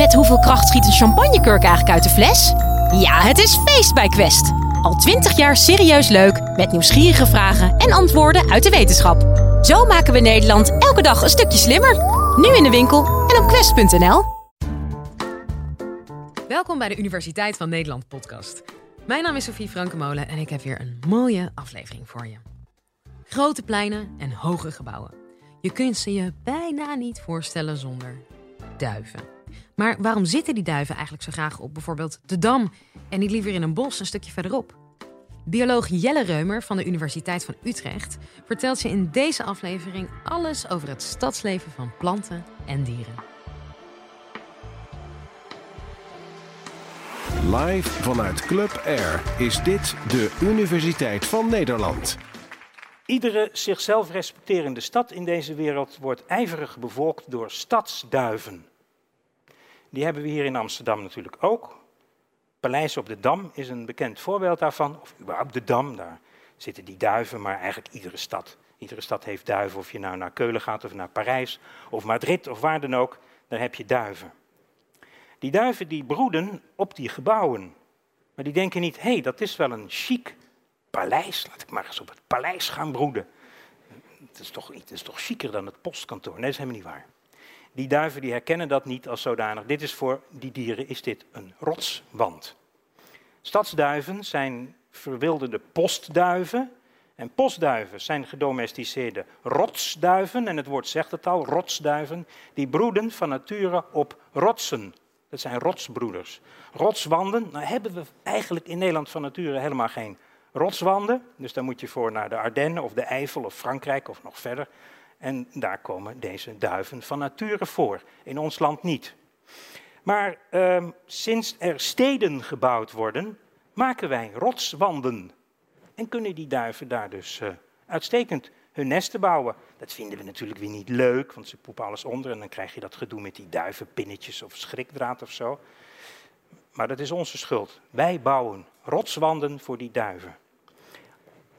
Met hoeveel kracht schiet een champagnekurk eigenlijk uit de fles? Ja, het is feest bij Quest. Al twintig jaar serieus leuk, met nieuwsgierige vragen en antwoorden uit de wetenschap. Zo maken we Nederland elke dag een stukje slimmer. Nu in de winkel en op quest.nl. Welkom bij de Universiteit van Nederland podcast. Mijn naam is Sofie Frankemolen en ik heb weer een mooie aflevering voor je. Grote pleinen en hoge gebouwen. Je kunt ze je bijna niet voorstellen zonder duiven. Maar waarom zitten die duiven eigenlijk zo graag op bijvoorbeeld de Dam en niet liever in een bos een stukje verderop? Bioloog Jelle Reumer van de Universiteit van Utrecht vertelt je in deze aflevering alles over het stadsleven van planten en dieren. Live vanuit Club Air is dit de Universiteit van Nederland. Iedere zichzelf respecterende stad in deze wereld wordt ijverig bevolkt door stadsduiven. Die hebben we hier in Amsterdam natuurlijk ook. Paleis op de Dam is een bekend voorbeeld daarvan. Of überhaupt de Dam, daar zitten die duiven, maar eigenlijk iedere stad. Iedere stad heeft duiven, of je nou naar Keulen gaat of naar Parijs of Madrid of waar dan ook, daar heb je duiven. Die duiven die broeden op die gebouwen. Maar die denken niet, hé, hey, dat is wel een chic paleis. Laat ik maar eens op het paleis gaan broeden. Het is toch, het is toch chiquer dan het postkantoor. Nee, dat is helemaal niet waar. Die duiven die herkennen dat niet als zodanig. Dit is voor die dieren is dit een rotswand. Stadsduiven zijn verwilderde postduiven. En postduiven zijn gedomesticeerde rotsduiven. En het woord zegt het al, rotsduiven. Die broeden van nature op rotsen. Dat zijn rotsbroeders. Rotswanden, nou hebben we eigenlijk in Nederland van nature helemaal geen rotswanden. Dus dan moet je voor naar de Ardennen of de Eifel of Frankrijk of nog verder. En daar komen deze duiven van nature voor. In ons land niet. Maar ehm, sinds er steden gebouwd worden, maken wij rotswanden. En kunnen die duiven daar dus uh, uitstekend hun nesten bouwen. Dat vinden we natuurlijk weer niet leuk, want ze poepen alles onder en dan krijg je dat gedoe met die duivenpinnetjes of schrikdraad of zo. Maar dat is onze schuld. Wij bouwen rotswanden voor die duiven.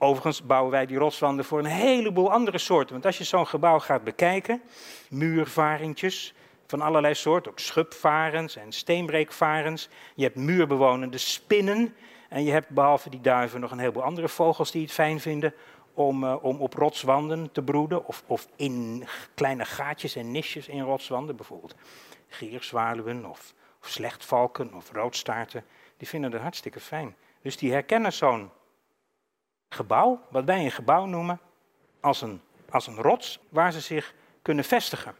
Overigens bouwen wij die rotswanden voor een heleboel andere soorten. Want als je zo'n gebouw gaat bekijken, muurvarentjes van allerlei soorten, ook schubvarens en steenbreekvarens. Je hebt muurbewonende spinnen. En je hebt behalve die duiven nog een heleboel andere vogels die het fijn vinden om, uh, om op rotswanden te broeden. Of, of in kleine gaatjes en nisjes in rotswanden. Bijvoorbeeld gierzwaluwen of, of slechtvalken of roodstaarten. Die vinden het hartstikke fijn. Dus die herkennen zo'n gebouw, wat wij een gebouw noemen, als een, als een rots waar ze zich kunnen vestigen.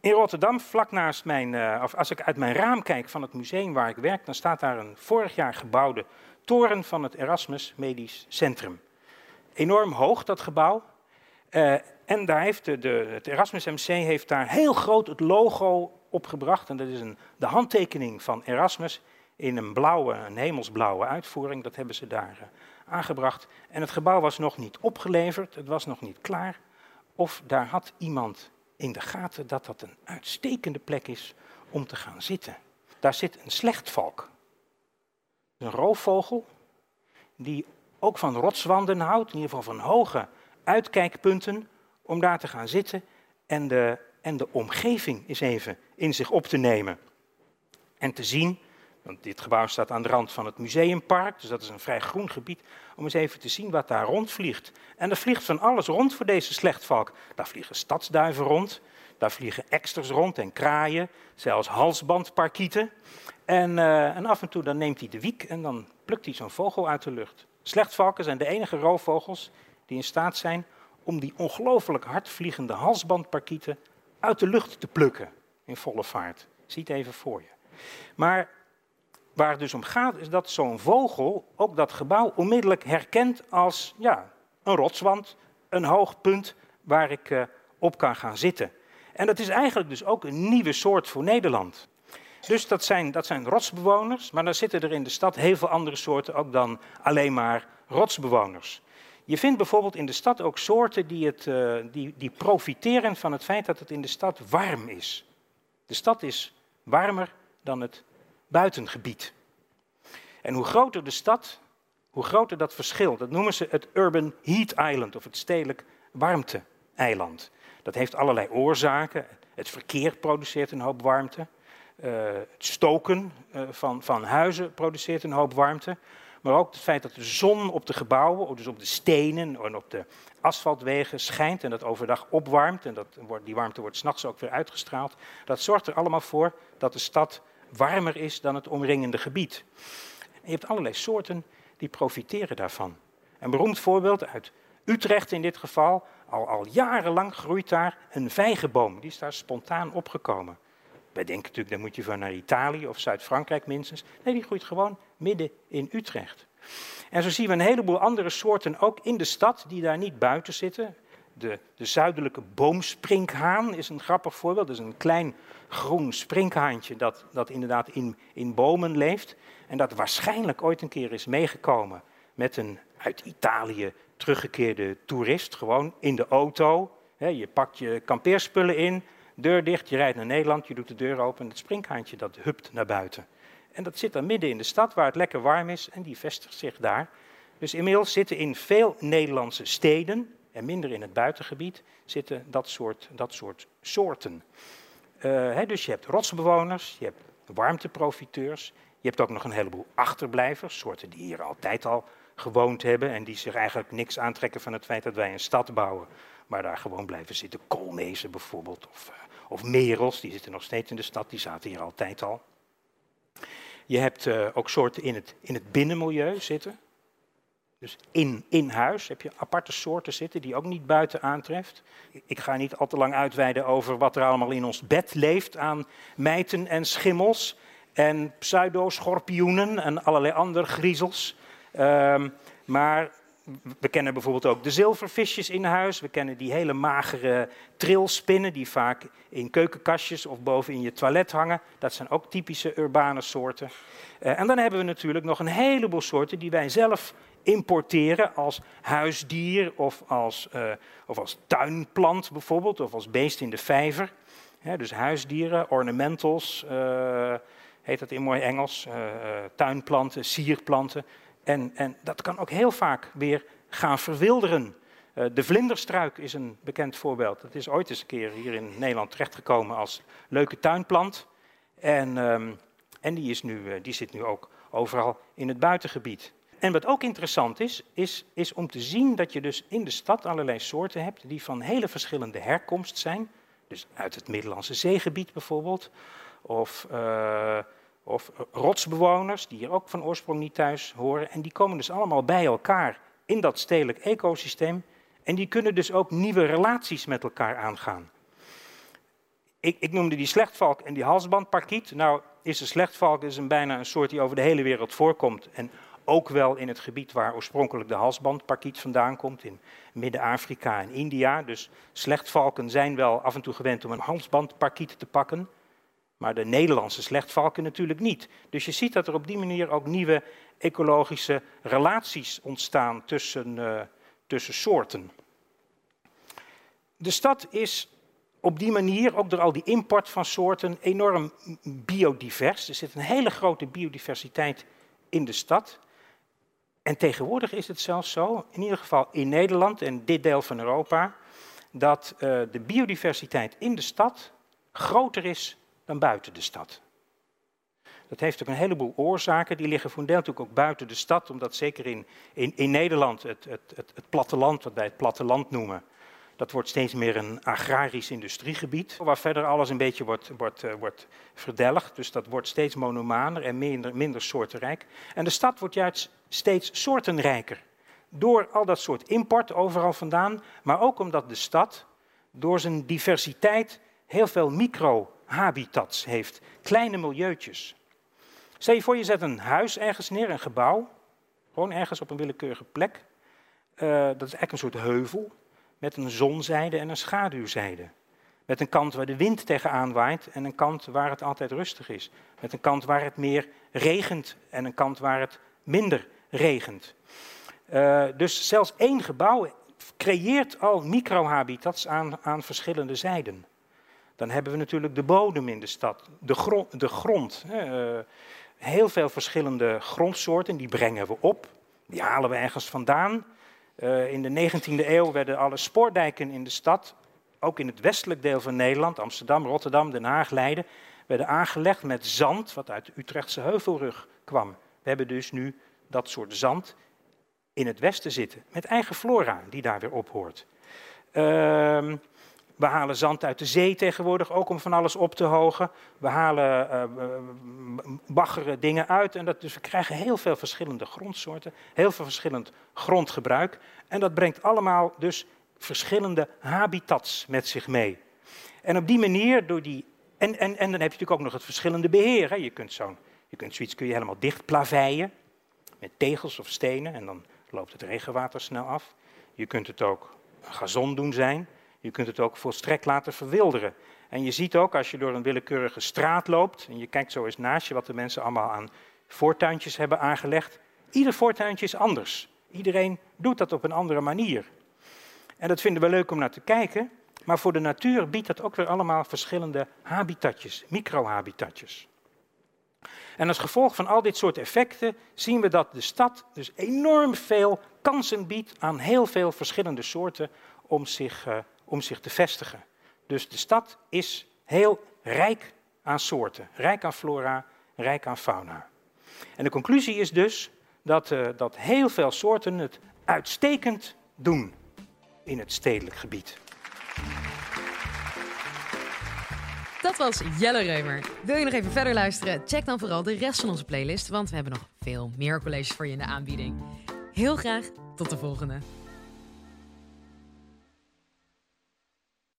In Rotterdam, vlak naast mijn, uh, of als ik uit mijn raam kijk van het museum waar ik werk, dan staat daar een vorig jaar gebouwde toren van het Erasmus Medisch Centrum. Enorm hoog dat gebouw. Uh, en daar heeft de, de, het Erasmus MC heeft daar heel groot het logo opgebracht. En dat is een, de handtekening van Erasmus in een blauwe, een hemelsblauwe uitvoering. Dat hebben ze daar uh, aangebracht. En het gebouw was nog niet opgeleverd, het was nog niet klaar. Of daar had iemand in de gaten dat dat een uitstekende plek is om te gaan zitten. Daar zit een slechtvalk. Een roofvogel die ook van rotswanden houdt, in ieder geval van hoge uitkijkpunten, om daar te gaan zitten en de, en de omgeving eens even in zich op te nemen. En te zien want dit gebouw staat aan de rand van het museumpark, dus dat is een vrij groen gebied, om eens even te zien wat daar rondvliegt. En er vliegt van alles rond voor deze slechtvalk. Daar vliegen stadsduiven rond, daar vliegen eksters rond en kraaien, zelfs halsbandparkieten. En, uh, en af en toe dan neemt hij de wiek en dan plukt hij zo'n vogel uit de lucht. Slechtvalken zijn de enige roofvogels die in staat zijn om die ongelooflijk hardvliegende halsbandparkieten uit de lucht te plukken in volle vaart. Zie het even voor je. Maar Waar het dus om gaat is dat zo'n vogel ook dat gebouw onmiddellijk herkent als ja, een rotswand, een hoog punt waar ik uh, op kan gaan zitten. En dat is eigenlijk dus ook een nieuwe soort voor Nederland. Dus dat zijn, dat zijn rotsbewoners, maar dan zitten er in de stad heel veel andere soorten ook dan alleen maar rotsbewoners. Je vindt bijvoorbeeld in de stad ook soorten die, het, uh, die, die profiteren van het feit dat het in de stad warm is. De stad is warmer dan het buitengebied. En hoe groter de stad, hoe groter dat verschil. Dat noemen ze het Urban Heat Island of het stedelijk warmte-eiland. Dat heeft allerlei oorzaken. Het verkeer produceert een hoop warmte. het stoken van, van huizen produceert een hoop warmte. Maar ook het feit dat de zon op de gebouwen, dus op de stenen en op de asfaltwegen schijnt en dat overdag opwarmt. En dat die warmte wordt s'nachts ook weer uitgestraald. Dat zorgt er allemaal voor dat de stad warmer is dan het omringende gebied. Je hebt allerlei soorten die profiteren daarvan. Een beroemd voorbeeld uit Utrecht in dit geval. Al, al jarenlang groeit daar een vijgenboom. Die is daar spontaan opgekomen. Wij denken natuurlijk, dan moet je van naar Italië of Zuid-Frankrijk minstens. Nee, die groeit gewoon midden in Utrecht. En zo zien we een heleboel andere soorten ook in de stad die daar niet buiten zitten. De, de zuidelijke boomsprinkhaan is een grappig voorbeeld. Dat is een klein groen sprinkhaantje dat, dat inderdaad in, in bomen leeft. En dat waarschijnlijk ooit een keer is meegekomen met een uit Italië teruggekeerde toerist. Gewoon in de auto. je pakt je kampeerspullen in, deur dicht, je rijdt naar Nederland, je doet de deur open en het sprinkhaantje dat hupt naar buiten. En dat zit dan midden in de stad waar het lekker warm is en die vestigt zich daar. Dus inmiddels zitten in veel Nederlandse steden, en minder in het buitengebied, zitten dat soort, dat soort soorten. Uh, dus je hebt rotsbewoners, je hebt warmteprofiteurs, je hebt ook nog een heleboel achterblijvers, soorten die hier altijd al gewoond hebben en die zich eigenlijk niks aantrekken van het feit dat wij een stad bouwen, maar daar gewoon blijven zitten. Koolmezen bijvoorbeeld, of, uh, of merels, die zitten nog steeds in de stad, die zaten hier altijd al. Je hebt uh, ook soorten in het, in het binnenmilieu zitten. Dus in, in huis heb je aparte soorten zitten die ook niet buiten aantreft. Ik ga niet al te lang uitweiden over wat er allemaal in ons bed leeft aan mijten en schimmels en pseudoschorpioenen en allerlei andere griezels. Um, maar we kennen bijvoorbeeld ook de zilvervisjes in huis. We kennen die hele magere trilspinnen die vaak in keukenkastjes of boven in je toilet hangen. Dat zijn ook typische urbane soorten. Uh, en dan hebben we natuurlijk nog een heleboel soorten die wij zelf importeren als huisdier of als, uh, of als tuinplant bijvoorbeeld, of als beest in de vijver. dus huisdieren, ornamentals, uh, heet dat in mooi Engels, tuinplanten, sierplanten. En, en dat kan ook heel vaak weer gaan verwilderen. De vlinderstruik is een bekend voorbeeld. Dat is ooit eens een keer hier in Nederland terechtgekomen als leuke tuinplant. En, um, en die, is nu, die zit nu ook overal in het buitengebied. En wat ook interessant is, is, is om te zien dat je dus in de stad allerlei soorten hebt die van hele verschillende herkomst zijn. Dus uit het Middellandse zeegebied bijvoorbeeld. Of uh, of rotsbewoners, die hier ook van oorsprong niet thuis horen. En die komen dus allemaal bij elkaar in dat stedelijk ecosysteem. En die kunnen dus ook nieuwe relaties met elkaar aangaan. Ik, ik noemde die slechtvalk en die halsbandparkiet. Nou, is de slechtvalk is een bijna een soort die over de hele wereld voorkomt. En ook wel in het gebied waar oorspronkelijk de halsbandparkiet vandaan komt, in Midden-Afrika en India. Dus slechtvalken zijn wel af en toe gewend om een halsbandparkiet te pakken. Maar de Nederlandse slechtvalken natuurlijk niet. Dus je ziet dat er op die manier ook nieuwe ecologische relaties ontstaan tussen, uh, tussen soorten. De stad is op die manier, ook door al die import van soorten, enorm biodivers. Er zit een hele grote biodiversiteit in de stad. En tegenwoordig is het zelfs zo, in ieder geval in Nederland en dit deel van Europa, dat uh, de biodiversiteit in de stad groter is dan buiten de stad. Dat heeft ook een heleboel oorzaken. Die liggen voor een deel natuurlijk ook buiten de stad, omdat zeker in, in, in Nederland het, het, het, het platteland, wat wij het platteland noemen, dat wordt steeds meer een agrarisch industriegebied, waar verder alles een beetje wordt, wordt, uh, wordt verdelgd. Dus dat wordt steeds monomaner en minder, minder soortenrijk. En de stad wordt juist steeds soortenrijker. Door al dat soort import overal vandaan, maar ook omdat de stad door zijn diversiteit heel veel micro habitats heeft, kleine milieuetjes. Stel je voor, je zet een huis ergens neer, een gebouw, gewoon ergens op een willekeurige plek. Uh, dat is eigenlijk een soort heuvel met een zonzijde en een schaduwzijde. Met een kant waar de wind tegenaan waait en een kant waar het altijd rustig is. Met een kant waar het meer regent en een kant waar het minder regent. Uh, dus zelfs één gebouw creëert al microhabitats aan, aan verschillende zijden. Dan hebben we natuurlijk de bodem in de stad, de. De grond. Eh, heel veel verschillende grondsoorten, die brengen we op. Die halen we ergens vandaan. Uh, in de 19e eeuw werden alle spoordijken in de stad, ook in het westelijk deel van Nederland, Amsterdam, Rotterdam, Den Haag, Leiden, werden aangelegd met zand, wat uit de Utrechtse heuvelrug kwam. We hebben dus nu dat soort zand in het westen zitten, met eigen flora die daar weer op hoort. Ehm, we halen zand uit de zee tegenwoordig, ook om van alles op te hogen. We halen uh, baggere dingen uit. En dat, dus we krijgen heel veel verschillende grondsoorten, heel veel verschillend grondgebruik. En dat brengt allemaal dus verschillende habitats met zich mee. En op die manier, door die. En, en, en dan heb je natuurlijk ook nog het verschillende beheer. Hè. Je, kunt zo'n, je kunt zoiets kun je helemaal dicht plaveien. Met tegels of stenen. En dan loopt het regenwater snel af. Je kunt het ook gazon doen zijn. Je kunt het ook volstrekt laten verwilderen. En je ziet ook als je door een willekeurige straat loopt. En je kijkt zo eens naast je wat de mensen allemaal aan voortuintjes hebben aangelegd. Ieder voortuintje is anders. Iedereen doet dat op een andere manier. En dat vinden we leuk om naar te kijken. Maar voor de natuur biedt dat ook weer allemaal verschillende habitatjes, microhabitatjes. En als gevolg van al dit soort effecten zien we dat de stad dus enorm veel kansen biedt aan heel veel verschillende soorten om zich, uh, om zich te vestigen. Dus de stad is heel rijk aan soorten, rijk aan flora, rijk aan fauna. En de conclusie is dus dat, uh, dat heel veel soorten het uitstekend doen in het stedelijk gebied. Dat was Jelle Reumer. Wil je nog even verder luisteren? Check dan vooral de rest van onze playlist, want we hebben nog veel meer colleges voor je in de aanbieding. Heel graag tot de volgende.